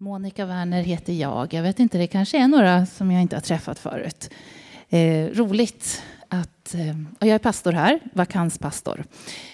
Monica Werner heter jag. Jag vet inte, det kanske är några som jag inte har träffat förut. Eh, roligt att... Eh, jag är pastor här, vakanspastor.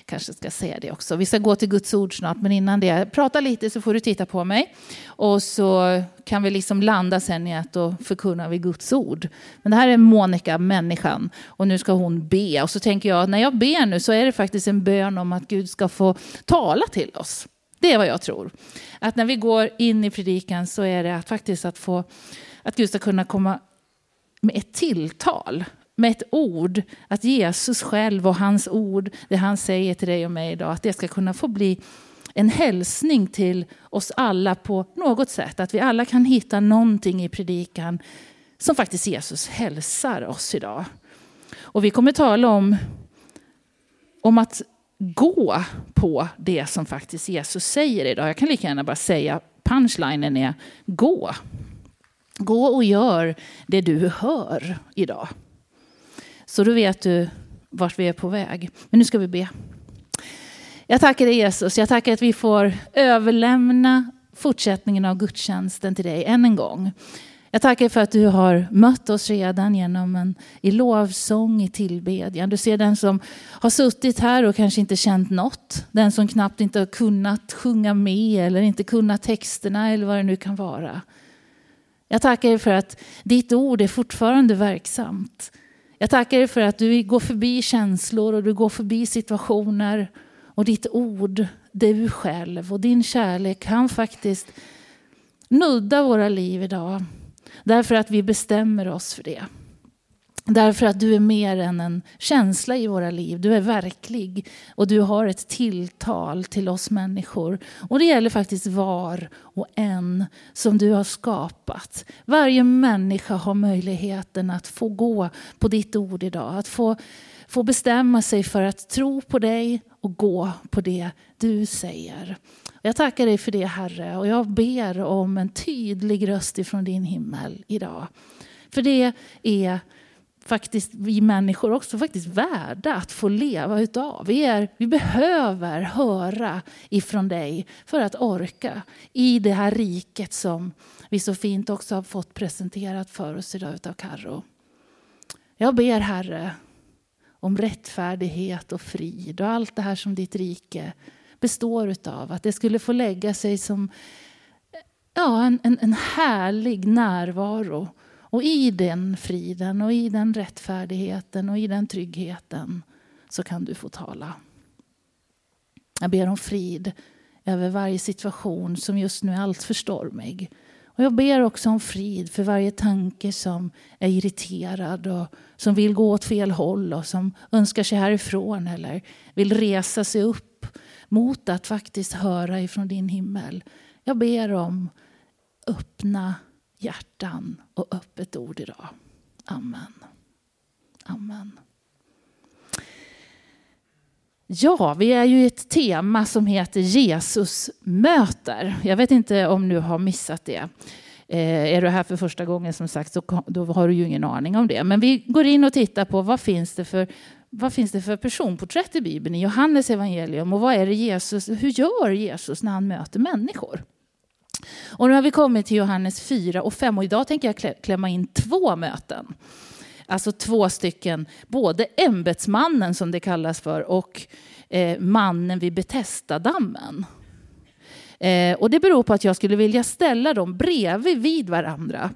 Kanske ska säga det också. Vi ska gå till Guds ord snart, men innan det, prata lite så får du titta på mig. Och så kan vi liksom landa sen i att då förkunnar vi Guds ord. Men det här är Monica, människan, och nu ska hon be. Och så tänker jag, när jag ber nu så är det faktiskt en bön om att Gud ska få tala till oss. Det är vad jag tror. Att när vi går in i predikan så är det att faktiskt att få att Gud ska kunna komma med ett tilltal, med ett ord. Att Jesus själv och hans ord, det han säger till dig och mig idag, att det ska kunna få bli en hälsning till oss alla på något sätt. Att vi alla kan hitta någonting i predikan som faktiskt Jesus hälsar oss idag. Och vi kommer tala om, om att gå på det som faktiskt Jesus säger idag. Jag kan lika gärna bara säga punchlinen är gå. Gå och gör det du hör idag. Så då vet du vart vi är på väg. Men nu ska vi be. Jag tackar dig Jesus. Jag tackar att vi får överlämna fortsättningen av gudstjänsten till dig än en gång. Jag tackar för att du har mött oss redan genom en i lovsång, i tillbedjan. Du ser den som har suttit här och kanske inte känt något. Den som knappt inte har kunnat sjunga med eller inte kunnat texterna eller vad det nu kan vara. Jag tackar dig för att ditt ord är fortfarande verksamt. Jag tackar dig för att du går förbi känslor och du går förbi situationer. Och ditt ord, du själv och din kärlek kan faktiskt nudda våra liv idag. Därför att vi bestämmer oss för det. Därför att du är mer än en känsla i våra liv. Du är verklig och du har ett tilltal till oss människor. Och det gäller faktiskt var och en som du har skapat. Varje människa har möjligheten att få gå på ditt ord idag. Att få, få bestämma sig för att tro på dig och gå på det du säger. Jag tackar dig för det Herre och jag ber om en tydlig röst ifrån din himmel idag. För det är faktiskt vi människor också faktiskt värda att få leva utav. Vi, är, vi behöver höra ifrån dig för att orka i det här riket som vi så fint också har fått presenterat för oss idag utav Karro. Jag ber Herre om rättfärdighet och frid och allt det här som ditt rike består utav. Att det skulle få lägga sig som ja, en, en, en härlig närvaro. Och i den friden och i den rättfärdigheten och i den tryggheten så kan du få tala. Jag ber om frid över varje situation som just nu är alltför stormig. Och jag ber också om frid för varje tanke som är irriterad och som vill gå åt fel håll och som önskar sig härifrån eller vill resa sig upp mot att faktiskt höra ifrån din himmel. Jag ber om öppna hjärtan och öppet ord idag. Amen. Amen. Ja, vi är ju i ett tema som heter Jesus möter. Jag vet inte om du har missat det. Eh, är du här för första gången som sagt så då har du ju ingen aning om det. Men vi går in och tittar på vad finns det för vad finns det för personporträtt i Bibeln, i Johannes evangelium och vad är det Jesus, hur gör Jesus när han möter människor? Och nu har vi kommit till Johannes 4 och 5 och idag tänker jag klämma in två möten. Alltså två stycken, både ämbetsmannen som det kallas för och eh, mannen vid Betestadammen. Eh, och det beror på att jag skulle vilja ställa dem bredvid vid varandra.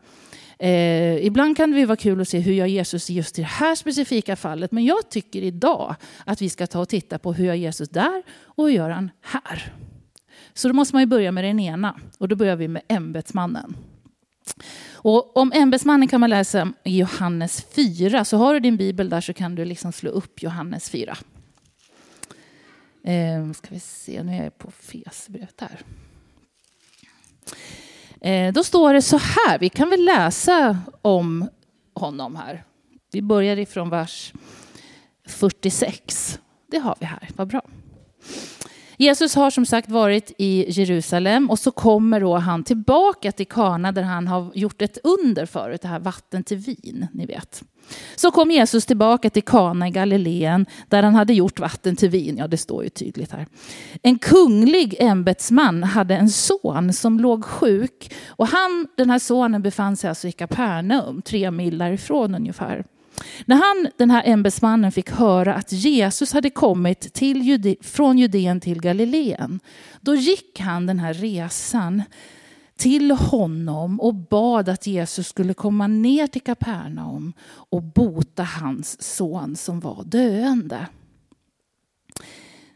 Eh, ibland kan det vara kul att se hur gör Jesus just i det här specifika fallet. Men jag tycker idag att vi ska ta och titta på hur gör Jesus där och hur gör han här. Så då måste man ju börja med den ena och då börjar vi med ämbetsmannen. Och om ämbetsmannen kan man läsa i Johannes 4. Så har du din bibel där så kan du liksom slå upp Johannes 4. Eh, ska vi se, nu är jag på fesbrevet här. Eh, då står det så här, vi kan väl läsa om honom här. Vi börjar ifrån vers 46. Det har vi här, vad bra. Jesus har som sagt varit i Jerusalem och så kommer då han tillbaka till Kana där han har gjort ett under förut, det här vatten till vin, ni vet. Så kom Jesus tillbaka till Kana i Galileen där han hade gjort vatten till vin. Ja, det står ju tydligt här. En kunglig ämbetsman hade en son som låg sjuk och han, den här sonen befann sig alltså i Kapernaum, tre mil därifrån ungefär. När han, den här ämbetsmannen fick höra att Jesus hade kommit till Jude, från Judeen till Galileen, då gick han den här resan till honom och bad att Jesus skulle komma ner till Kapernaum och bota hans son som var döende.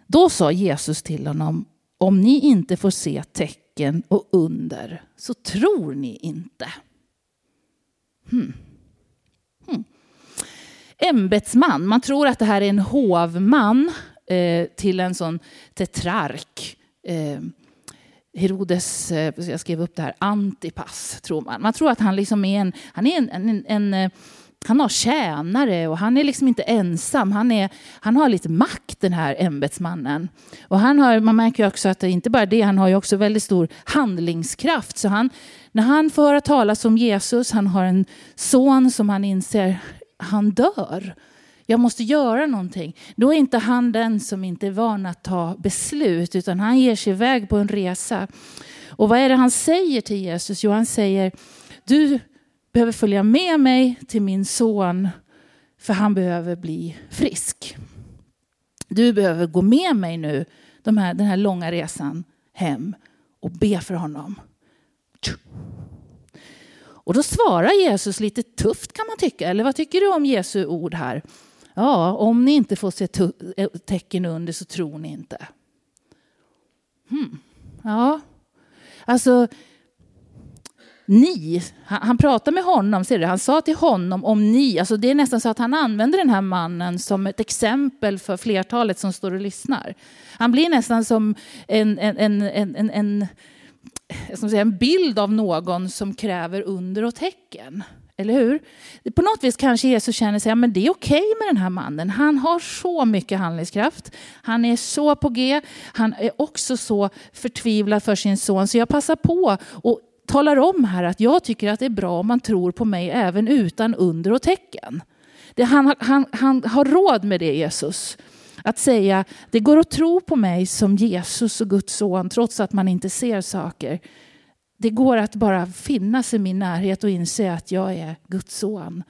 Då sa Jesus till honom, om ni inte får se tecken och under så tror ni inte. Hmm. Hmm. Ämbetsman, man tror att det här är en hovman eh, till en sån tetrark. Eh, Herodes, eh, jag skrev upp det här, Antipas tror man. Man tror att han liksom är en, han är en, en, en, en eh, han har tjänare och han är liksom inte ensam. Han, är, han har lite makt den här ämbetsmannen. Och han har, man märker också att det är inte bara det, han har ju också väldigt stor handlingskraft. Så han, när han får höra talas om Jesus, han har en son som han inser, han dör. Jag måste göra någonting. Då är inte han den som inte är van att ta beslut, utan han ger sig iväg på en resa. Och vad är det han säger till Jesus? Jo, han säger, du behöver följa med mig till min son, för han behöver bli frisk. Du behöver gå med mig nu de här, den här långa resan hem och be för honom. Och då svarar Jesus lite tufft kan man tycka. Eller vad tycker du om Jesu ord här? Ja, om ni inte får se eh, tecken under så tror ni inte. Hmm. Ja, alltså ni, han, han pratar med honom, ser du, han sa till honom om ni, alltså det är nästan så att han använder den här mannen som ett exempel för flertalet som står och lyssnar. Han blir nästan som en, en, en, en, en, Eh, en, säga, en bild av någon som kräver under och tecken. Eller hur? På något vis kanske Jesus känner sig, ja, men det är okej med den här mannen. Han har så mycket handlingskraft. Han är så på G. Han är också så förtvivlad för sin son. Så jag passar på och talar om här att jag tycker att det är bra om man tror på mig även utan under och tecken. Det, han, han, han har råd med det, Jesus. Att säga, det går att tro på mig som Jesus och Guds son trots att man inte ser saker. Det går att bara finnas i min närhet och inse att jag är Guds son.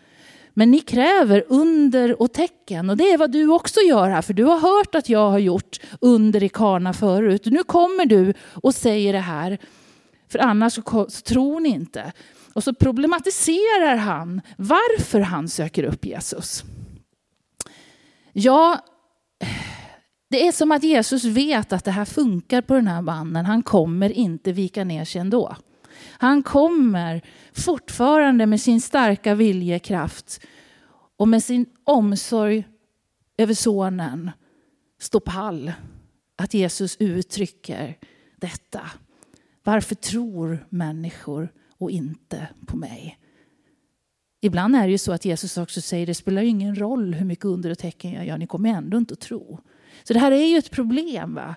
Men ni kräver under och tecken och det är vad du också gör här för du har hört att jag har gjort under i Kana förut. Nu kommer du och säger det här för annars så, tror ni inte. Och så problematiserar han varför han söker upp Jesus. Ja, det är som att Jesus vet att det här funkar på den här mannen. Han kommer inte vika ner sig ändå. Han kommer fortfarande med sin starka viljekraft och med sin omsorg över sonen stå pall att Jesus uttrycker detta. Varför tror människor och inte på mig? Ibland är det ju så att Jesus också säger det spelar ingen roll hur mycket under och tecken jag gör, ni kommer ändå inte att tro. Så det här är ju ett problem. Va?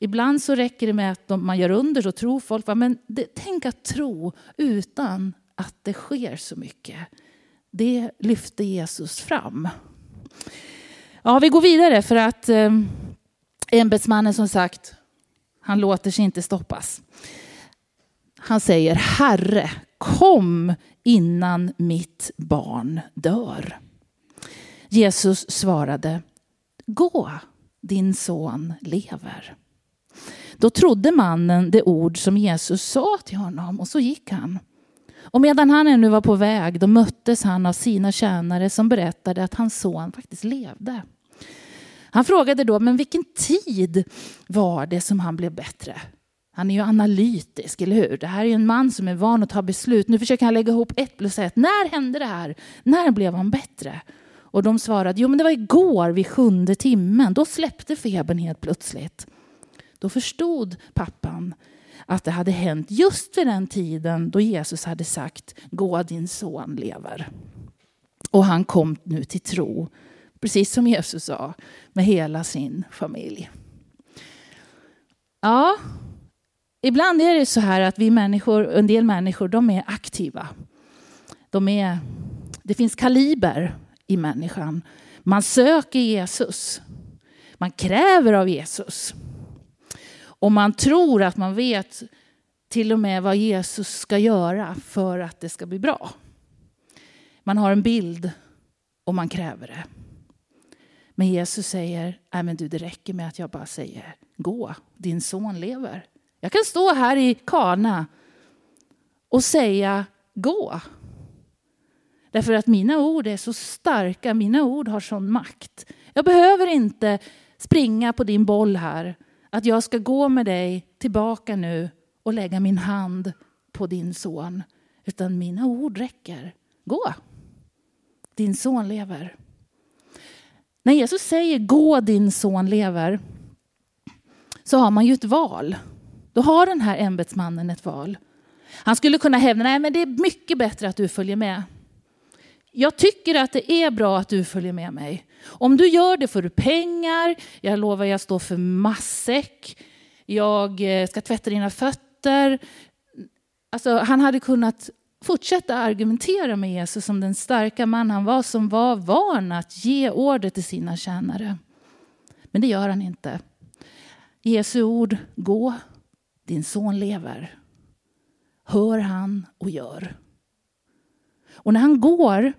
Ibland så räcker det med att man gör under så tror folk. Va? Men det, tänk att tro utan att det sker så mycket. Det lyfter Jesus fram. Ja, vi går vidare för att eh, ämbetsmannen som sagt, han låter sig inte stoppas. Han säger Herre, kom innan mitt barn dör. Jesus svarade, gå, din son lever. Då trodde mannen det ord som Jesus sa till honom och så gick han. Och medan han ännu var på väg då möttes han av sina tjänare som berättade att hans son faktiskt levde. Han frågade då, men vilken tid var det som han blev bättre? Han är ju analytisk, eller hur? Det här är en man som är van att ta beslut. Nu försöker han lägga ihop ett plus ett. När hände det här? När blev han bättre? Och de svarade, jo men det var igår vid sjunde timmen. Då släppte febern helt plötsligt. Då förstod pappan att det hade hänt just vid den tiden då Jesus hade sagt, gå din son lever. Och han kom nu till tro, precis som Jesus sa, med hela sin familj. Ja, ibland är det så här att vi människor, en del människor, de är aktiva. De är, det finns kaliber i människan. Man söker Jesus. Man kräver av Jesus. Och man tror att man vet till och med vad Jesus ska göra för att det ska bli bra. Man har en bild och man kräver det. Men Jesus säger, nej men du det räcker med att jag bara säger gå, din son lever. Jag kan stå här i Kana och säga gå. Därför att mina ord är så starka, mina ord har sån makt. Jag behöver inte springa på din boll här, att jag ska gå med dig tillbaka nu och lägga min hand på din son. Utan mina ord räcker. Gå! Din son lever. När Jesus säger gå din son lever så har man ju ett val. Då har den här ämbetsmannen ett val. Han skulle kunna hävda nej men det är mycket bättre att du följer med. Jag tycker att det är bra att du följer med mig. Om du gör det får du pengar, jag lovar jag står för matsäck, jag eh, ska tvätta dina fötter. Alltså, han hade kunnat fortsätta argumentera med Jesus som den starka man han var som var van att ge order till sina tjänare. Men det gör han inte. Jesu ord, gå, din son lever. Hör han och gör. Och när han går,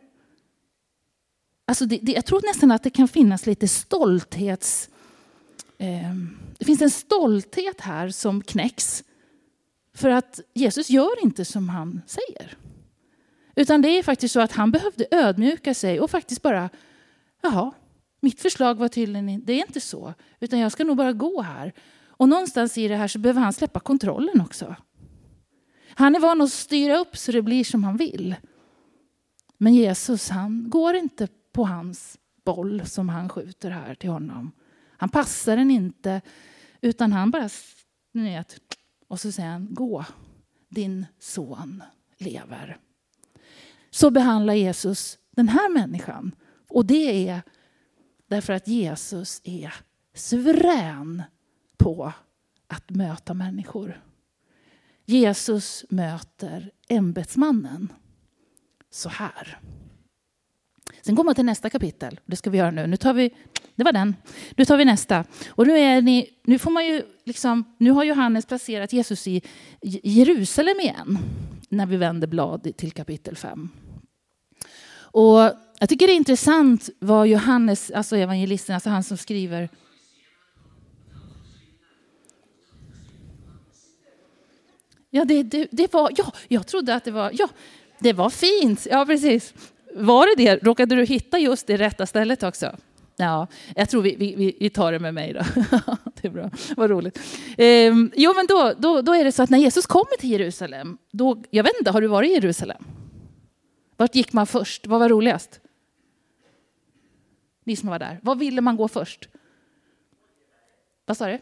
alltså det, det, jag tror nästan att det kan finnas lite stolthets... Eh, det finns en stolthet här som knäcks. För att Jesus gör inte som han säger. Utan det är faktiskt så att han behövde ödmjuka sig och faktiskt bara, jaha, mitt förslag var tydligen det är inte så, utan jag ska nog bara gå här. Och någonstans i det här så behöver han släppa kontrollen också. Han är van att styra upp så det blir som han vill. Men Jesus, han går inte på hans boll som han skjuter här till honom. Han passar den inte, utan han bara, vet, och så säger han, gå, din son lever. Så behandlar Jesus den här människan. Och det är därför att Jesus är suverän på att möta människor. Jesus möter ämbetsmannen så här. Sen går man till nästa kapitel. Det ska vi göra nu. Nu tar vi, det var den. Nu tar vi nästa. Och nu, är ni, nu, får man ju liksom, nu har Johannes placerat Jesus i Jerusalem igen. När vi vänder blad till kapitel 5. Och jag tycker det är intressant vad Johannes, alltså evangelisten, alltså han som skriver Ja, det, det, det, var, ja, jag trodde att det var, ja, det var fint. Ja, precis. Var det det? Råkade du hitta just det rätta stället också? Ja, jag tror vi, vi, vi tar det med mig då. det är bra, vad roligt. Ehm, jo, men då, då, då är det så att när Jesus kommer till Jerusalem, då, jag vet inte, har du varit i Jerusalem? Vart gick man först? Vad var roligast? Ni som var där. Vad ville man gå först? Vad sa du?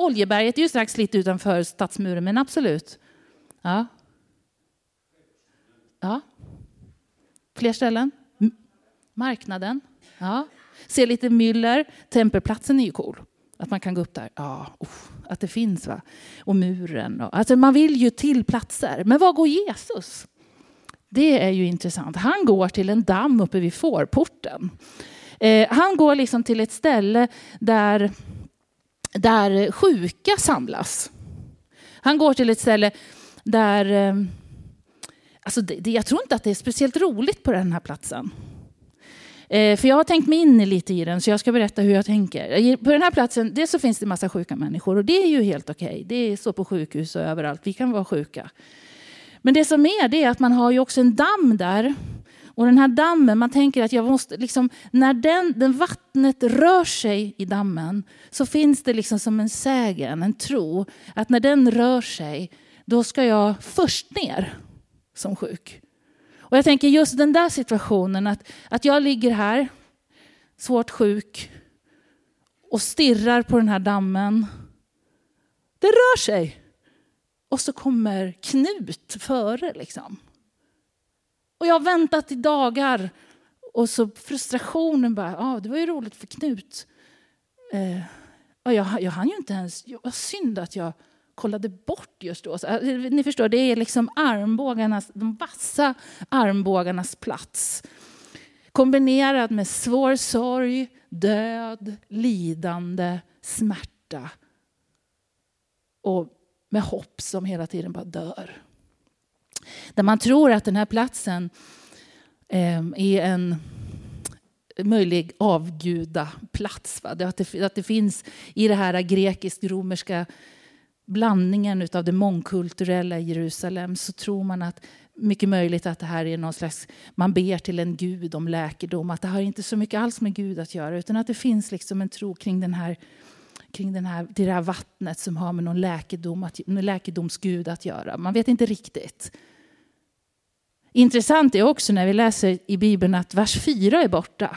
Oljeberget är ju strax lite utanför stadsmuren, men absolut. Ja. Ja. Fler ställen? Marknaden? Ja. Se lite myller. Tempelplatsen är ju cool. Att man kan gå upp där. Ja, oh, att det finns. va. Och muren. Och, alltså man vill ju till platser. Men var går Jesus? Det är ju intressant. Han går till en damm uppe vid fårporten. Eh, han går liksom till ett ställe där, där sjuka samlas. Han går till ett ställe där eh, Alltså det, det, jag tror inte att det är speciellt roligt på den här platsen. Eh, för jag har tänkt mig in lite i den, så jag ska berätta hur jag tänker. På den här platsen dels så finns det massa sjuka människor och det är ju helt okej. Okay. Det är så på sjukhus och överallt. Vi kan vara sjuka. Men det som är det är att man har ju också en damm där. Och den här dammen, man tänker att jag måste liksom, när den, den vattnet rör sig i dammen så finns det liksom som en sägen, en tro att när den rör sig då ska jag först ner som sjuk. Och jag tänker just den där situationen, att, att jag ligger här, svårt sjuk, och stirrar på den här dammen. Det rör sig. Och så kommer Knut före. Liksom. Och jag har väntat i dagar. Och så frustrationen bara, ja ah, det var ju roligt för Knut. Eh, Och jag, jag hann ju inte ens... Vad synd att jag kollade bort just då. Så, eh, ni förstår, det är liksom armbågarnas, de vassa armbågarnas plats. Kombinerad med svår sorg, död, lidande, smärta och med hopp som hela tiden bara dör. Där man tror att den här platsen eh, är en möjlig avgudaplats. Va? Att, det, att det finns i det här grekisk-romerska blandningen av det mångkulturella i Jerusalem så tror man att mycket möjligt att det här är någon slags, man ber till en gud om läkedom, att det har inte så mycket alls med Gud att göra utan att det finns liksom en tro kring den här kring den här, det här vattnet som har med någon läkedom att, någon läkedomsgud att göra. Man vet inte riktigt. Intressant är också när vi läser i Bibeln att vers 4 är borta.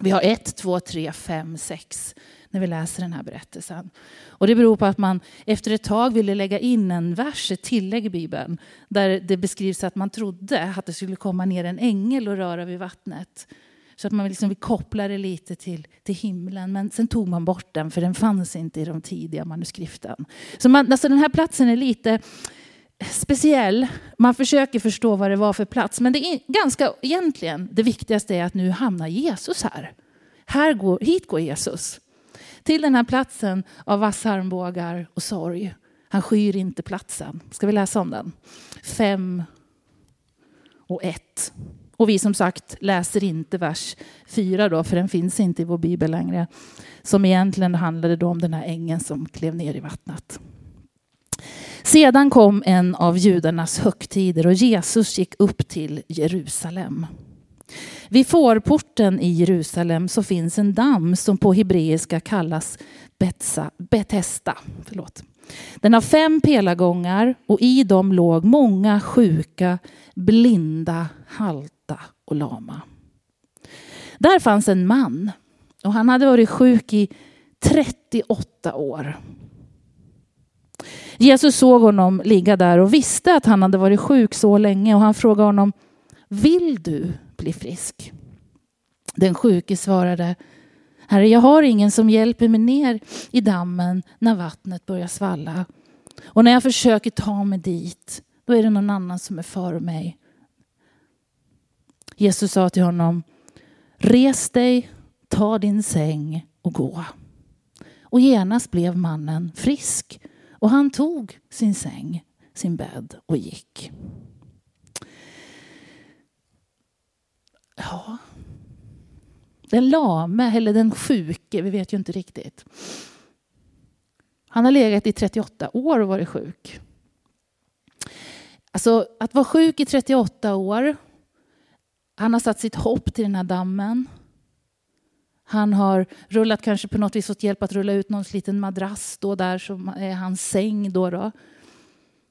Vi har 1, 2, 3, 5, 6 när vi läser den här berättelsen. Och det beror på att man efter ett tag ville lägga in en vers, ett tillägg i Bibeln, där det beskrivs att man trodde att det skulle komma ner en ängel och röra vid vattnet. Så att man liksom vill koppla det lite till, till himlen. Men sen tog man bort den för den fanns inte i de tidiga manuskriften. Så man, alltså den här platsen är lite speciell. Man försöker förstå vad det var för plats. Men det är ganska, egentligen, det viktigaste är att nu hamnar Jesus här. här går, hit går Jesus. Till den här platsen av vassa armbågar och sorg. Han skyr inte platsen. Ska vi läsa om den? Fem och ett. Och vi som sagt läser inte vers 4 då, för den finns inte i vår bibel längre. Som egentligen handlade då om den här ängen som klev ner i vattnet. Sedan kom en av judarnas högtider och Jesus gick upp till Jerusalem. Vid fårporten i Jerusalem så finns en damm som på hebreiska kallas Betsa, Betesda. Förlåt. Den har fem pelargångar och i dem låg många sjuka, blinda, halta och lama. Där fanns en man och han hade varit sjuk i 38 år. Jesus såg honom ligga där och visste att han hade varit sjuk så länge och han frågade honom Vill du bli frisk? Den sjuke svarade Herre, jag har ingen som hjälper mig ner i dammen när vattnet börjar svalla. Och när jag försöker ta mig dit, då är det någon annan som är före mig. Jesus sa till honom, res dig, ta din säng och gå. Och genast blev mannen frisk och han tog sin säng, sin bädd och gick. Ja, den lame eller den sjuke, vi vet ju inte riktigt. Han har legat i 38 år och varit sjuk. Alltså att vara sjuk i 38 år. Han har satt sitt hopp till den här dammen. Han har rullat kanske på något vis fått hjälp att rulla ut någon liten madrass då där som är hans säng. Då, då.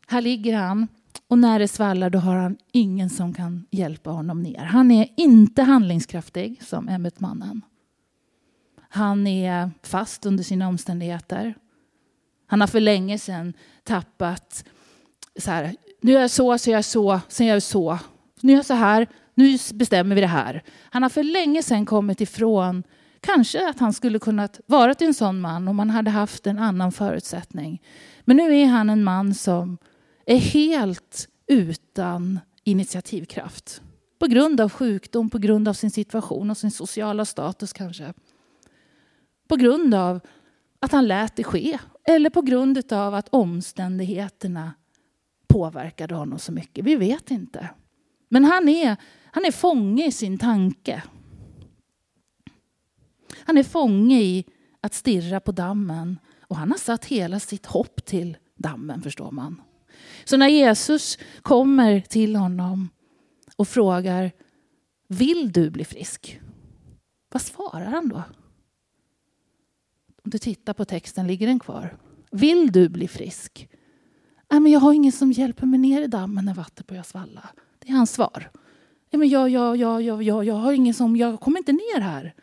Här ligger han och när det svallar då har han ingen som kan hjälpa honom ner. Han är inte handlingskraftig som ämbetsmannen. Han är fast under sina omständigheter. Han har för länge sedan tappat så här, nu gör jag så, så gör jag så, sen gör jag så. Nu gör jag så här, nu bestämmer vi det här. Han har för länge sedan kommit ifrån kanske att han skulle kunnat vara en sån man om han hade haft en annan förutsättning. Men nu är han en man som är helt utan initiativkraft. På grund av sjukdom, på grund av sin situation och sin sociala status kanske. På grund av att han lät det ske. Eller på grund av att omständigheterna påverkade honom så mycket. Vi vet inte. Men han är, han är fånge i sin tanke. Han är fånge i att stirra på dammen och han har satt hela sitt hopp till dammen förstår man. Så när Jesus kommer till honom och frågar Vill du bli frisk? Vad svarar han då? Om du tittar på texten, ligger den kvar? Vill du bli frisk? Nej, men jag har ingen som hjälper mig ner i dammen när vattnet börjar svalla. Det är hans svar. Ja, men jag, jag, jag, jag, jag, jag har ingen som, jag kommer inte ner här.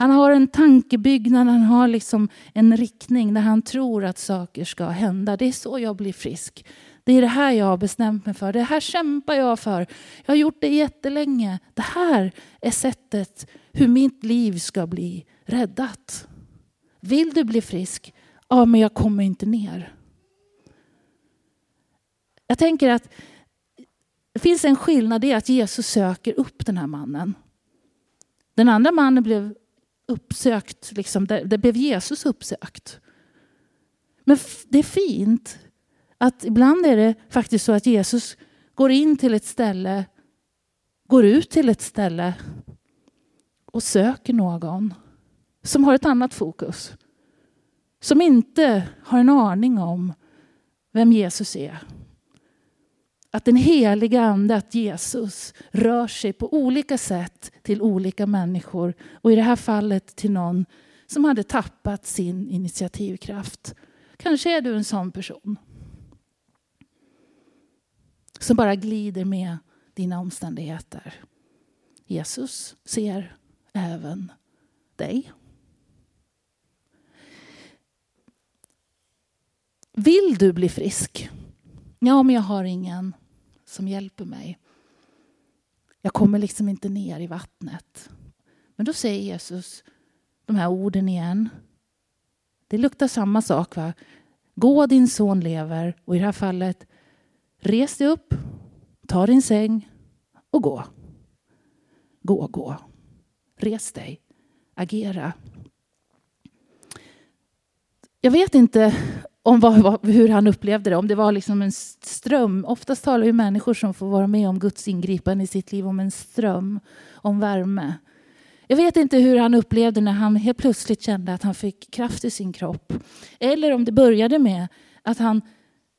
Han har en tankebyggnad, han har liksom en riktning där han tror att saker ska hända. Det är så jag blir frisk. Det är det här jag har bestämt mig för. Det här kämpar jag för. Jag har gjort det jättelänge. Det här är sättet hur mitt liv ska bli räddat. Vill du bli frisk? Ja, men jag kommer inte ner. Jag tänker att det finns en skillnad i att Jesus söker upp den här mannen. Den andra mannen blev uppsökt, liksom, där blev Jesus uppsökt. Men det är fint att ibland är det faktiskt så att Jesus går in till ett ställe, går ut till ett ställe och söker någon som har ett annat fokus. Som inte har en aning om vem Jesus är. Att den heliga ande, att Jesus rör sig på olika sätt till olika människor. Och i det här fallet till någon som hade tappat sin initiativkraft. Kanske är du en sån person. Som bara glider med dina omständigheter. Jesus ser även dig. Vill du bli frisk? Ja, men jag har ingen som hjälper mig. Jag kommer liksom inte ner i vattnet. Men då säger Jesus de här orden igen. Det luktar samma sak. va? Gå, din son lever. Och i det här fallet, res dig upp, ta din säng och gå. Gå, gå. Res dig. Agera. Jag vet inte om vad, hur han upplevde det, om det var liksom en ström. Oftast talar ju människor som får vara med om Guds ingripande i sitt liv om en ström, om värme. Jag vet inte hur han upplevde när han helt plötsligt kände att han fick kraft i sin kropp. Eller om det började med att han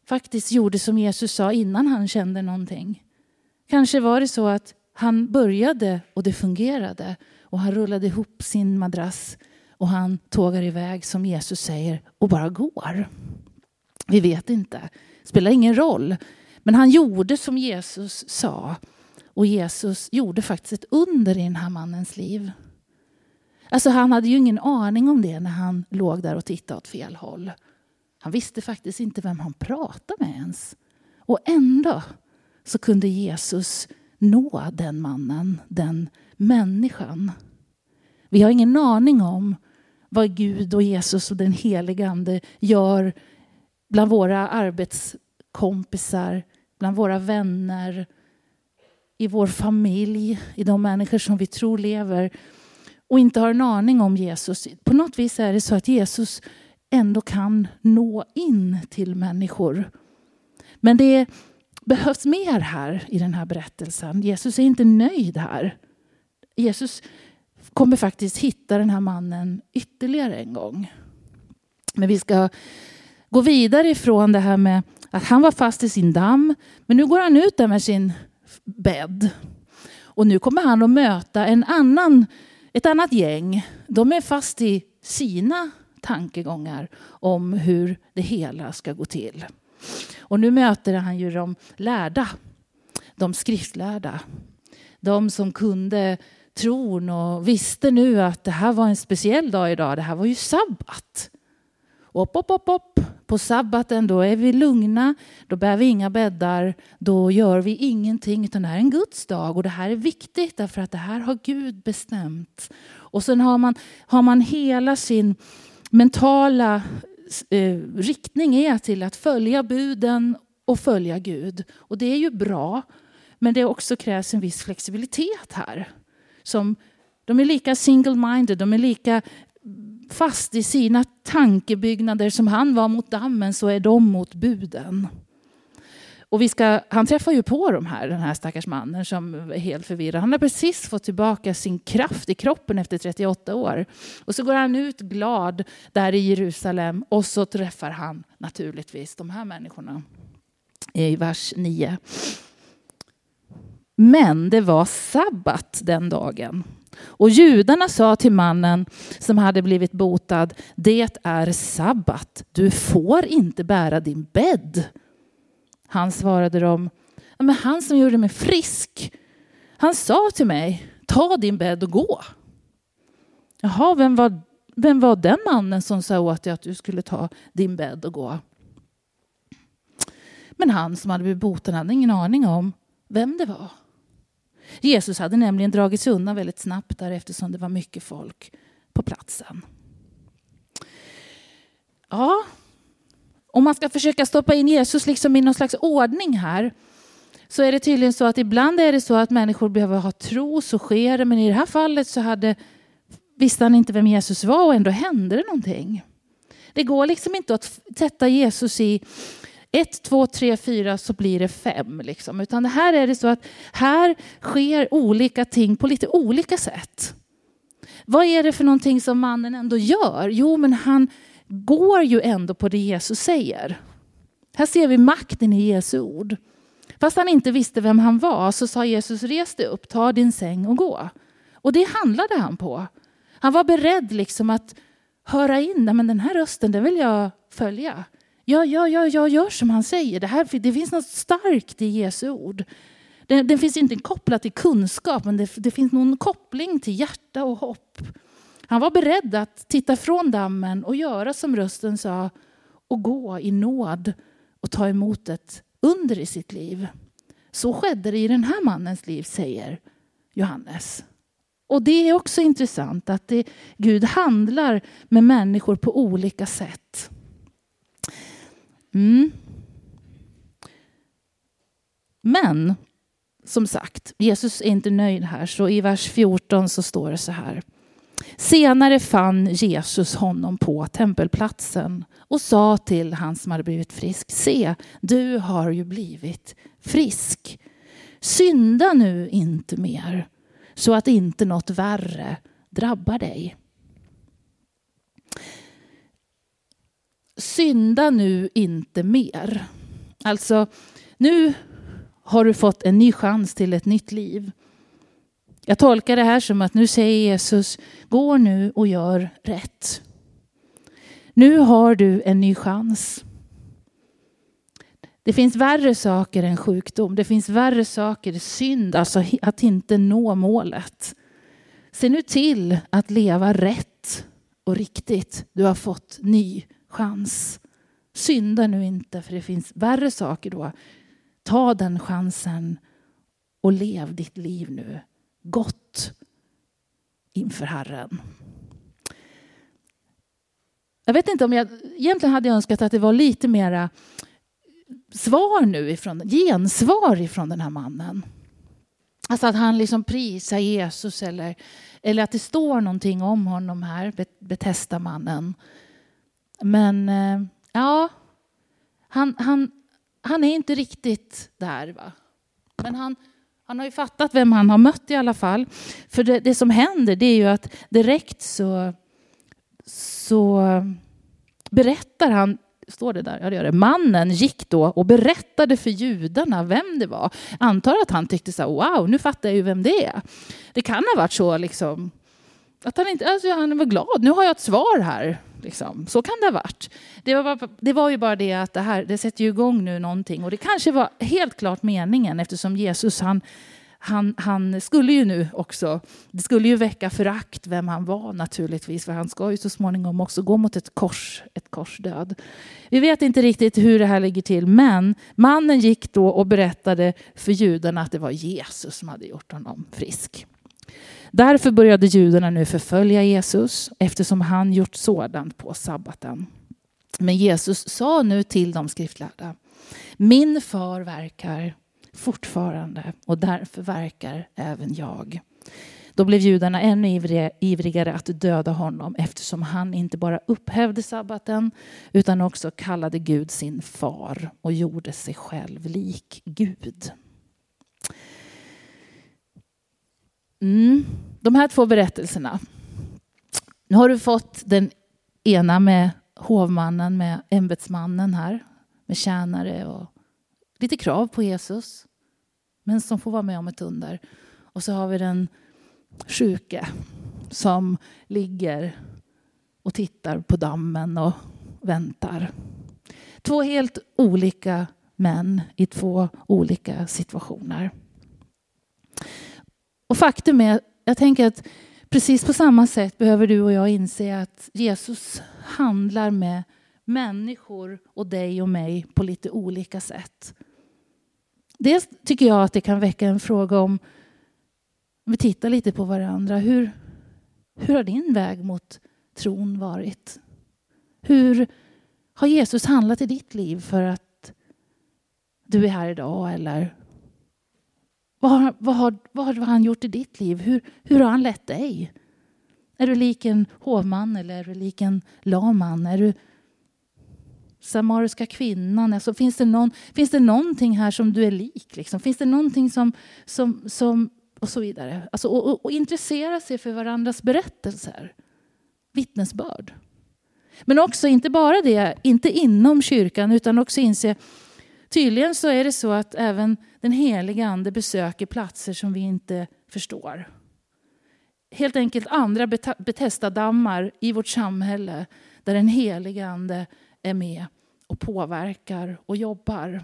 faktiskt gjorde som Jesus sa innan han kände någonting. Kanske var det så att han började och det fungerade och han rullade ihop sin madrass och han tågar iväg som Jesus säger och bara går. Vi vet inte. Spelar ingen roll. Men han gjorde som Jesus sa. Och Jesus gjorde faktiskt ett under i den här mannens liv. Alltså han hade ju ingen aning om det när han låg där och tittade åt fel håll. Han visste faktiskt inte vem han pratade med ens. Och ändå så kunde Jesus nå den mannen, den människan. Vi har ingen aning om vad Gud och Jesus och den helige Ande gör bland våra arbetskompisar, bland våra vänner, i vår familj, i de människor som vi tror lever och inte har en aning om Jesus. På något vis är det så att Jesus ändå kan nå in till människor. Men det behövs mer här i den här berättelsen. Jesus är inte nöjd här. Jesus kommer faktiskt hitta den här mannen ytterligare en gång. Men vi ska gå vidare ifrån det här med att han var fast i sin damm. Men nu går han ut där med sin bädd. Och nu kommer han att möta en annan, ett annat gäng. De är fast i sina tankegångar om hur det hela ska gå till. Och nu möter han ju de lärda, de skriftlärda. De som kunde tron och visste nu att det här var en speciell dag idag. Det här var ju sabbat. Upp, upp, upp, upp. På sabbaten då är vi lugna, då bär vi inga bäddar, då gör vi ingenting utan det här är en Guds dag och det här är viktigt därför att det här har Gud bestämt. Och sen har man, har man hela sin mentala eh, riktning är till att följa buden och följa Gud. Och det är ju bra, men det också krävs en viss flexibilitet här. Som, de är lika single-minded, de är lika fast i sina tankebyggnader som han var mot dammen så är de mot buden. Och vi ska, han träffar ju på de här, den här stackars mannen som är helt förvirrad. Han har precis fått tillbaka sin kraft i kroppen efter 38 år. Och så går han ut glad där i Jerusalem och så träffar han naturligtvis de här människorna. I vers 9. Men det var sabbat den dagen. Och judarna sa till mannen som hade blivit botad, det är sabbat, du får inte bära din bädd. Han svarade dem, men han som gjorde mig frisk, han sa till mig, ta din bädd och gå. Jaha, vem var, vem var den mannen som sa åt dig att du skulle ta din bädd och gå? Men han som hade blivit botad hade ingen aning om vem det var. Jesus hade nämligen dragit sig undan väldigt snabbt där eftersom det var mycket folk på platsen. ja, om man ska försöka stoppa in Jesus liksom i någon slags ordning här så är det tydligen så att ibland är det så att människor behöver ha tro, så sker det. Men i det här fallet så hade, visste han inte vem Jesus var och ändå hände det någonting. Det går liksom inte att sätta Jesus i ett, två, tre, fyra så blir det fem. Liksom. Utan här är det så att här sker olika ting på lite olika sätt. Vad är det för någonting som mannen ändå gör? Jo, men han går ju ändå på det Jesus säger. Här ser vi makten i Jesu ord. Fast han inte visste vem han var så sa Jesus res dig upp, ta din säng och gå. Och det handlade han på. Han var beredd liksom att höra in, men den här rösten den vill jag följa. Ja, ja, ja, jag gör som han säger. Det, här, det finns något starkt i Jesu ord. Den, den finns inte kopplad till kunskap, men det, det finns någon koppling till hjärta och hopp. Han var beredd att titta från dammen och göra som rösten sa och gå i nåd och ta emot ett under i sitt liv. Så skedde det i den här mannens liv, säger Johannes. Och det är också intressant att det, Gud handlar med människor på olika sätt. Mm. Men som sagt, Jesus är inte nöjd här, så i vers 14 så står det så här. Senare fann Jesus honom på tempelplatsen och sa till han som hade blivit frisk, se, du har ju blivit frisk. Synda nu inte mer så att inte något värre drabbar dig. Synda nu inte mer. Alltså, nu har du fått en ny chans till ett nytt liv. Jag tolkar det här som att nu säger Jesus, gå nu och gör rätt. Nu har du en ny chans. Det finns värre saker än sjukdom. Det finns värre saker, synd, alltså att inte nå målet. Se nu till att leva rätt och riktigt. Du har fått ny chans. Synda nu inte, för det finns värre saker då. Ta den chansen och lev ditt liv nu gott inför Herren. Jag vet inte om jag... Egentligen hade jag önskat att det var lite mera svar nu ifrån, gensvar ifrån den här mannen. Alltså att han liksom prisar Jesus eller, eller att det står någonting om honom här, Betesda-mannen. Men eh, ja, han, han, han är inte riktigt där. Va? Men han, han har ju fattat vem han har mött i alla fall. För det, det som händer det är ju att direkt så, så berättar han Står det där? Ja, det gör det. Mannen gick då och berättade för judarna vem det var. Antar att han tyckte så här, wow, nu fattar jag ju vem det är. Det kan ha varit så liksom, att han inte, alltså han var glad, nu har jag ett svar här. Liksom. Så kan det ha varit. Det var, det var ju bara det att det här det sätter ju igång nu någonting. Och det kanske var helt klart meningen eftersom Jesus han, han, han skulle ju nu också, det skulle ju väcka förakt vem han var naturligtvis, för han ska ju så småningom också gå mot ett kors, ett korsdöd. Vi vet inte riktigt hur det här ligger till, men mannen gick då och berättade för judarna att det var Jesus som hade gjort honom frisk. Därför började judarna nu förfölja Jesus eftersom han gjort sådant på sabbaten. Men Jesus sa nu till de skriftlärda, min far verkar fortfarande och därför verkar även jag. Då blev judarna ännu ivrigare att döda honom eftersom han inte bara upphävde sabbaten utan också kallade Gud sin far och gjorde sig själv lik Gud. Mm. De här två berättelserna. Nu har du fått den ena med hovmannen, med ämbetsmannen här, med tjänare och lite krav på Jesus, men som får vara med om ett under. Och så har vi den sjuke som ligger och tittar på dammen och väntar. Två helt olika män i två olika situationer. Och faktum är, jag tänker att precis på samma sätt behöver du och jag inse att Jesus handlar med människor och dig och mig på lite olika sätt. Dels tycker jag att det kan väcka en fråga om, om vi tittar lite på varandra, hur, hur har din väg mot tron varit? Hur Har Jesus handlat i ditt liv för att du är här idag? Eller vad har, vad har, vad har han gjort i ditt liv? Hur, hur har han lett dig? Är du lik en hovman eller är du lik en laman? Är du samariska kvinnan? Alltså, finns, det någon, finns det någonting här som du är lik? Liksom? Finns det någonting som, som, som och så vidare. Alltså, och, och, och intressera sig för varandras berättelser. Vittnesbörd. Men också inte bara det, inte inom kyrkan utan också inse Tydligen så är det så att även den heliga ande besöker platser som vi inte förstår. Helt enkelt andra Betesda-dammar i vårt samhälle där den heliga ande är med och påverkar och jobbar.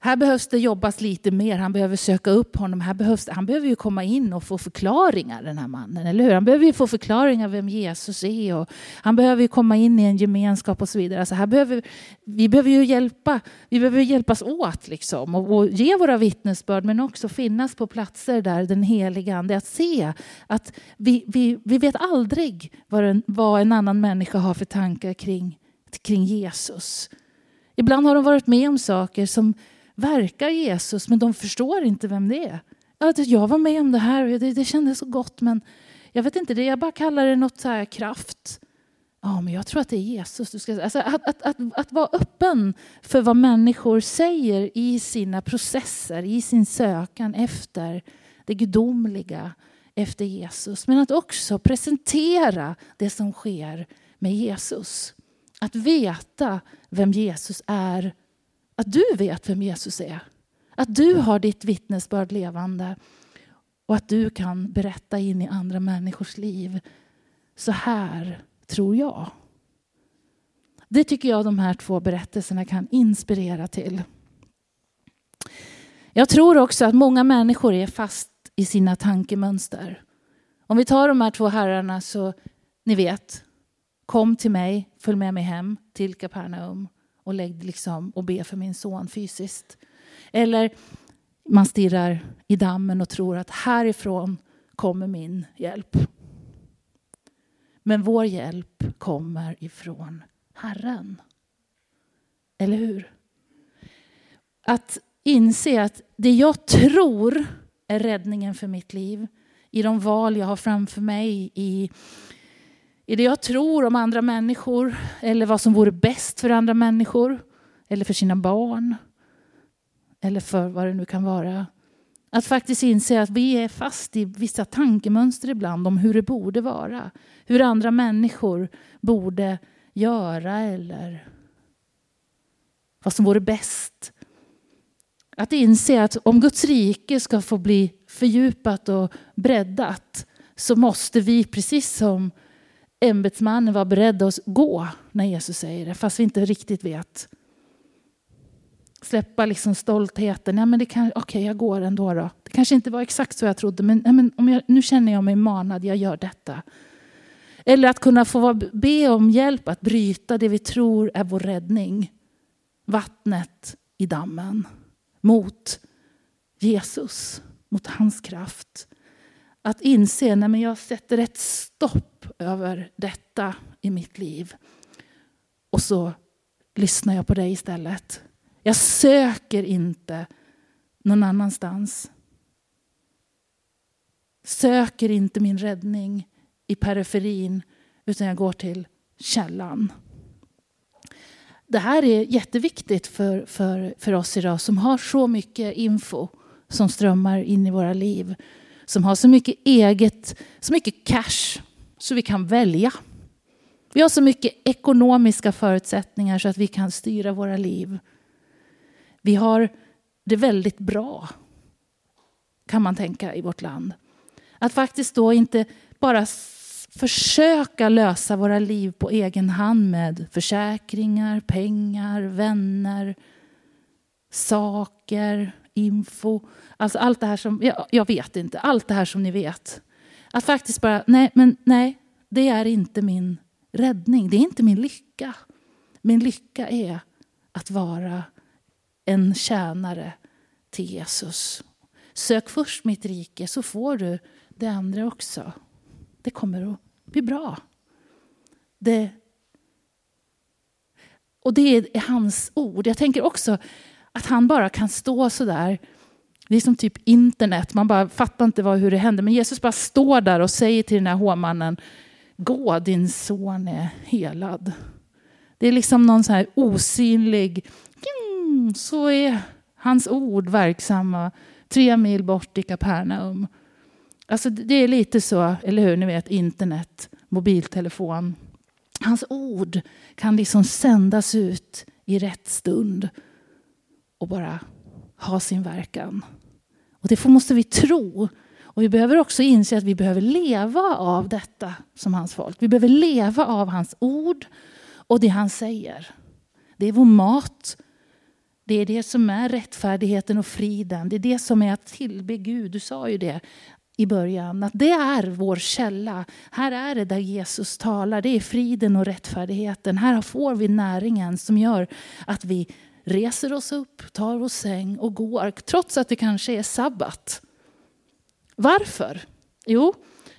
Här behövs det jobbas lite mer. Han behöver söka upp honom. Här behövs, han behöver ju komma in och få förklaringar, den här mannen. Eller hur? Han behöver ju få förklaringar vem Jesus är. Och han behöver ju komma in i en gemenskap och så vidare. Alltså här behöver, vi behöver ju hjälpa, vi behöver hjälpas åt liksom, och, och ge våra vittnesbörd men också finnas på platser där den heliga Ande, att se att vi, vi, vi vet aldrig vad en, vad en annan människa har för tankar kring, kring Jesus. Ibland har de varit med om saker som verkar Jesus men de förstår inte vem det är. Jag var med om det här och det, det kändes så gott men jag vet inte, det, jag bara kallar det något så här kraft. Ja, men jag tror att det är Jesus. Du ska, alltså att, att, att, att vara öppen för vad människor säger i sina processer, i sin sökan efter det gudomliga, efter Jesus. Men att också presentera det som sker med Jesus. Att veta vem Jesus är att du vet vem Jesus är. Att du har ditt vittnesbörd levande och att du kan berätta in i andra människors liv. Så här tror jag. Det tycker jag de här två berättelserna kan inspirera till. Jag tror också att många människor är fast i sina tankemönster. Om vi tar de här två herrarna så, ni vet, kom till mig, följ med mig hem till Kapernaum och, lägg liksom, och be för min son fysiskt. Eller man stirrar i dammen och tror att härifrån kommer min hjälp. Men vår hjälp kommer ifrån Herren. Eller hur? Att inse att det jag tror är räddningen för mitt liv i de val jag har framför mig, i i det jag tror om andra människor eller vad som vore bäst för andra människor eller för sina barn eller för vad det nu kan vara. Att faktiskt inse att vi är fast i vissa tankemönster ibland om hur det borde vara. Hur andra människor borde göra eller vad som vore bäst. Att inse att om Guds rike ska få bli fördjupat och breddat så måste vi, precis som ämbetsmannen var beredd att gå när Jesus säger det, fast vi inte riktigt vet. Släppa liksom stoltheten. Nej, men det kan, okej, jag går ändå. Då. Det kanske inte var exakt så jag trodde, men, nej, men om jag, nu känner jag mig manad, jag gör detta. Eller att kunna få be om hjälp att bryta det vi tror är vår räddning. Vattnet i dammen mot Jesus, mot hans kraft. Att inse att jag sätter ett stopp över detta i mitt liv. Och så lyssnar jag på dig istället. Jag söker inte någon annanstans. Söker inte min räddning i periferin utan jag går till källan. Det här är jätteviktigt för, för, för oss idag som har så mycket info som strömmar in i våra liv som har så mycket eget, så mycket cash så vi kan välja. Vi har så mycket ekonomiska förutsättningar så att vi kan styra våra liv. Vi har det väldigt bra, kan man tänka, i vårt land. Att faktiskt då inte bara försöka lösa våra liv på egen hand med försäkringar, pengar, vänner, saker, info. Alltså allt det här som, jag, jag, vet inte, allt det här som ni vet. Att faktiskt bara, nej, men nej, det är inte min räddning. Det är inte min lycka. Min lycka är att vara en tjänare till Jesus. Sök först mitt rike så får du det andra också. Det kommer att bli bra. Det, Och det är hans ord. Jag tänker också att han bara kan stå så där. Det är som typ internet, man bara fattar inte vad, hur det händer. Men Jesus bara står där och säger till den här hovmannen, gå din son är helad. Det är liksom någon så här osynlig, så är hans ord verksamma tre mil bort i Kapernaum. Alltså det är lite så, eller hur, ni vet internet, mobiltelefon. Hans ord kan liksom sändas ut i rätt stund och bara ha sin verkan. Och det måste vi tro. Och vi behöver också inse att vi behöver leva av detta som hans folk. Vi behöver leva av hans ord och det han säger. Det är vår mat. Det är det som är rättfärdigheten och friden. Det är det som är att tillbe Gud. Du sa ju det i början, att det är vår källa. Här är det där Jesus talar. Det är friden och rättfärdigheten. Här får vi näringen som gör att vi reser oss upp, tar vår säng och går, trots att det kanske är sabbat. Varför? Jo,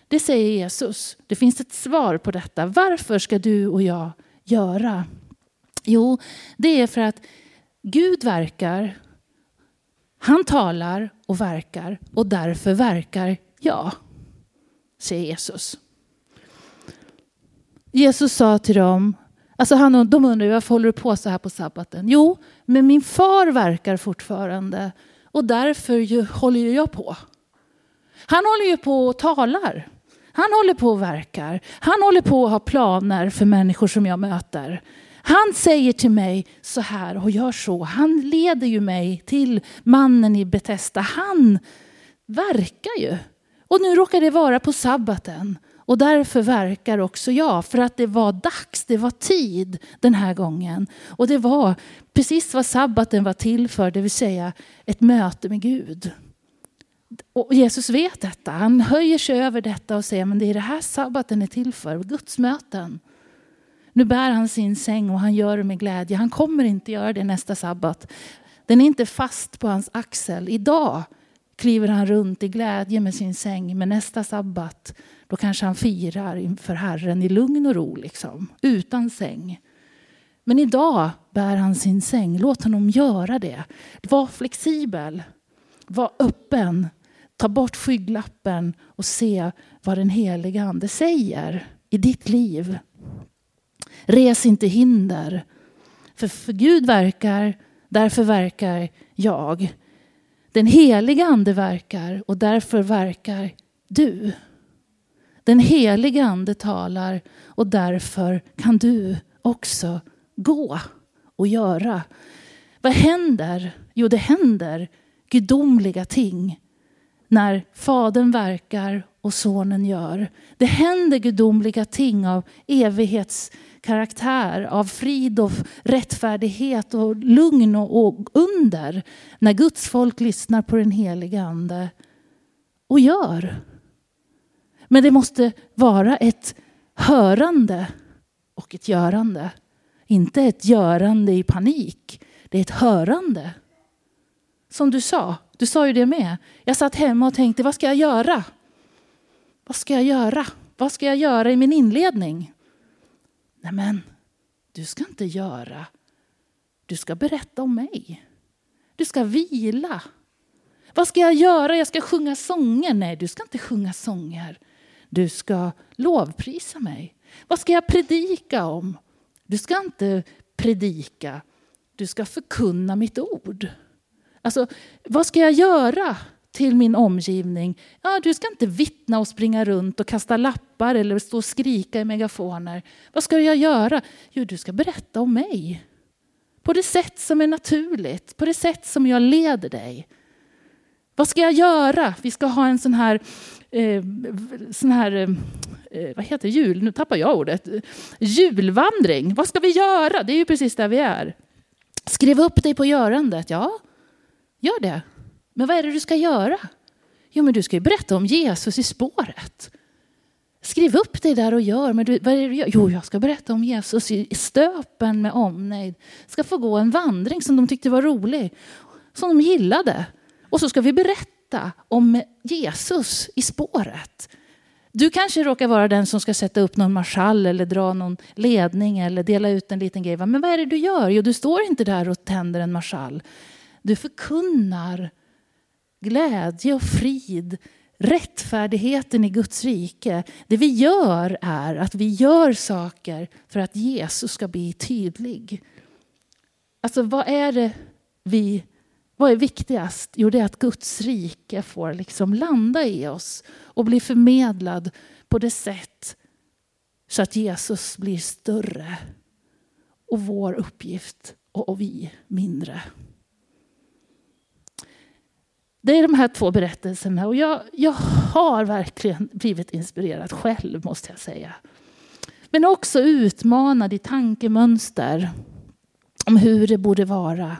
det säger Jesus. Det finns ett svar på detta. Varför ska du och jag göra? Jo, det är för att Gud verkar, han talar och verkar och därför verkar jag, säger Jesus. Jesus sa till dem, alltså han, de undrar varför håller du på så här på sabbaten? Jo, men min far verkar fortfarande och därför ju, håller ju jag på. Han håller ju på och talar. Han håller på och verkar. Han håller på att ha planer för människor som jag möter. Han säger till mig så här och gör så. Han leder ju mig till mannen i Betesda. Han verkar ju. Och nu råkar det vara på sabbaten. Och därför verkar också jag, för att det var dags, det var tid den här gången. Och det var precis vad sabbaten var till för, det vill säga ett möte med Gud. Och Jesus vet detta, han höjer sig över detta och säger men det är det här sabbaten är till för, Guds möten. Nu bär han sin säng och han gör det med glädje. Han kommer inte göra det nästa sabbat. Den är inte fast på hans axel. Idag kliver han runt i glädje med sin säng. Men nästa sabbat, då kanske han firar inför Herren i lugn och ro, liksom, utan säng. Men idag bär han sin säng. Låt honom göra det. Var flexibel. Var öppen. Ta bort skygglappen och se vad den heliga Ande säger i ditt liv. Res inte hinder. För, för Gud verkar, därför verkar jag. Den heliga ande verkar och därför verkar du. Den heliga ande talar och därför kan du också gå och göra. Vad händer? Jo, det händer gudomliga ting när Fadern verkar och Sonen gör. Det händer gudomliga ting av evighets karaktär av frid och rättfärdighet och lugn och under när Guds folk lyssnar på den helige Ande och gör. Men det måste vara ett hörande och ett görande. Inte ett görande i panik. Det är ett hörande. Som du sa, du sa ju det med. Jag satt hemma och tänkte, vad ska jag göra? Vad ska jag göra? Vad ska jag göra i min inledning? Nej men, du ska inte göra. Du ska berätta om mig. Du ska vila. Vad ska jag göra? Jag ska sjunga sånger. Nej, du ska inte sjunga sånger. Du ska lovprisa mig. Vad ska jag predika om? Du ska inte predika. Du ska förkunna mitt ord. Alltså, vad ska jag göra till min omgivning? Ja, du ska inte vittna och springa runt och kasta lappar eller stå och skrika i megafoner. Vad ska jag göra? Jo, du ska berätta om mig. På det sätt som är naturligt, på det sätt som jag leder dig. Vad ska jag göra? Vi ska ha en sån här, eh, sån här eh, eh vad heter jul? Nu tappar jag ordet. Julvandring. Vad ska vi göra? Det är ju precis där vi är. Skriv upp dig på görandet. Ja, Gör det. Men vad är det du ska göra? Jo, men du ska ju berätta om Jesus i spåret. Skriv upp det där och gör. Men du, vad är det du gör? Jo, jag ska berätta om Jesus i stöpen med omnejd. Ska få gå en vandring som de tyckte var rolig, som de gillade. Och så ska vi berätta om Jesus i spåret. Du kanske råkar vara den som ska sätta upp någon marschall eller dra någon ledning eller dela ut en liten grej. Men vad är det du gör? Jo, du står inte där och tänder en marschall. Du förkunnar glädje och frid, rättfärdigheten i Guds rike. Det vi gör är att vi gör saker för att Jesus ska bli tydlig. Alltså vad är det vi vad är viktigast? Jo, det är att Guds rike får liksom landa i oss och bli förmedlad på det sätt så att Jesus blir större och vår uppgift och vi mindre. Det är de här två berättelserna och jag, jag har verkligen blivit inspirerad själv måste jag säga. Men också utmanad i tankemönster om hur det borde vara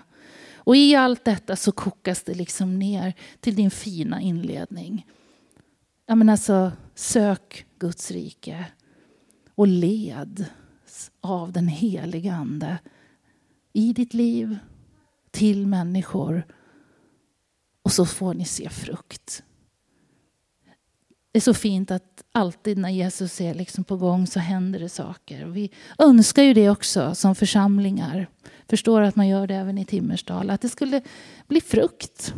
och i allt detta så kokas det liksom ner till din fina inledning. Ja, men alltså, sök Guds rike och led av den helige Ande i ditt liv, till människor. Och så får ni se frukt. Det är så fint att alltid när Jesus är liksom på gång så händer det saker. Vi önskar ju det också som församlingar. Förstår att man gör det även i Timmersdal. Att det skulle bli frukt.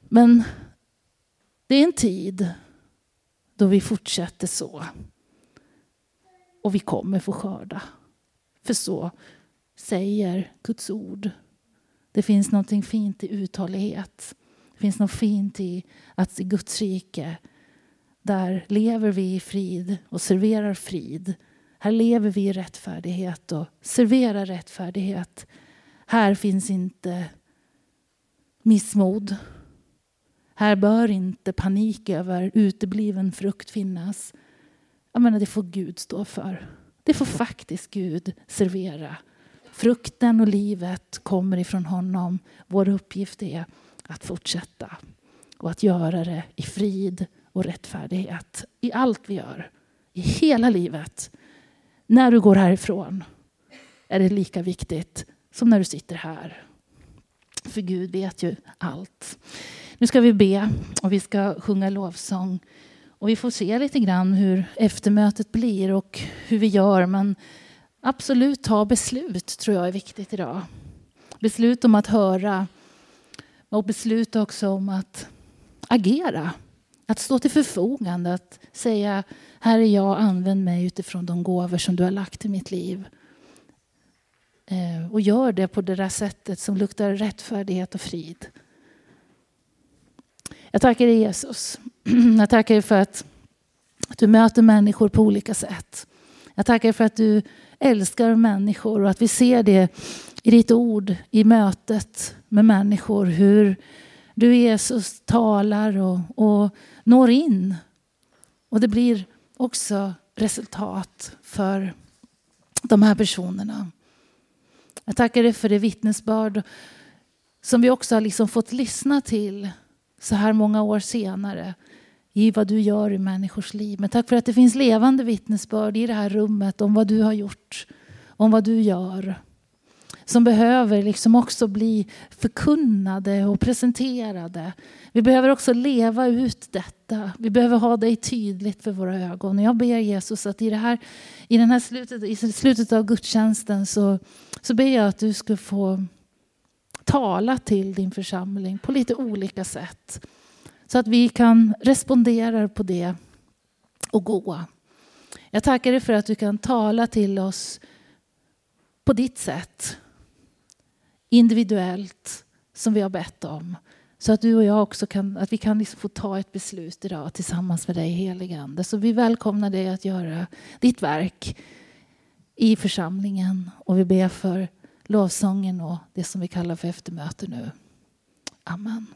Men det är en tid då vi fortsätter så. Och vi kommer få skörda. För så säger Guds ord. Det finns något fint i uthållighet. Det finns något fint i att i Guds rike, där lever vi i frid och serverar frid. Här lever vi i rättfärdighet och serverar rättfärdighet. Här finns inte missmod. Här bör inte panik över utebliven frukt finnas. Jag menar, det får Gud stå för. Det får faktiskt Gud servera. Frukten och livet kommer ifrån honom. Vår uppgift är att fortsätta och att göra det i frid och rättfärdighet i allt vi gör, i hela livet. När du går härifrån är det lika viktigt som när du sitter här. För Gud vet ju allt. Nu ska vi be och vi ska sjunga lovsång. Och vi får se lite grann hur eftermötet blir och hur vi gör. Men absolut ta beslut tror jag är viktigt idag. Beslut om att höra och beslut också om att agera. Att stå till förfogande, att säga här är jag, använd mig utifrån de gåvor som du har lagt i mitt liv. Eh, och gör det på det där sättet som luktar rättfärdighet och frid. Jag tackar dig Jesus. Jag tackar dig för att du möter människor på olika sätt. Jag tackar dig för att du älskar människor och att vi ser det i ditt ord, i mötet med människor. Hur du Jesus talar och, och når in. Och det blir också resultat för de här personerna. Jag tackar dig för det vittnesbörd som vi också har liksom fått lyssna till så här många år senare i vad du gör i människors liv. Men tack för att det finns levande vittnesbörd i det här rummet om vad du har gjort, om vad du gör som behöver liksom också bli förkunnade och presenterade. Vi behöver också leva ut detta. Vi behöver ha dig tydligt för våra ögon. Jag ber Jesus att i, det här, i, den här slutet, i slutet av gudstjänsten så, så ber jag att du ska få tala till din församling på lite olika sätt. Så att vi kan respondera på det och gå. Jag tackar dig för att du kan tala till oss på ditt sätt individuellt som vi har bett om. Så att du och jag också kan, att vi kan liksom få ta ett beslut idag tillsammans med dig helige Ande. Så vi välkomnar dig att göra ditt verk i församlingen. Och vi ber för lovsången och det som vi kallar för eftermöte nu. Amen.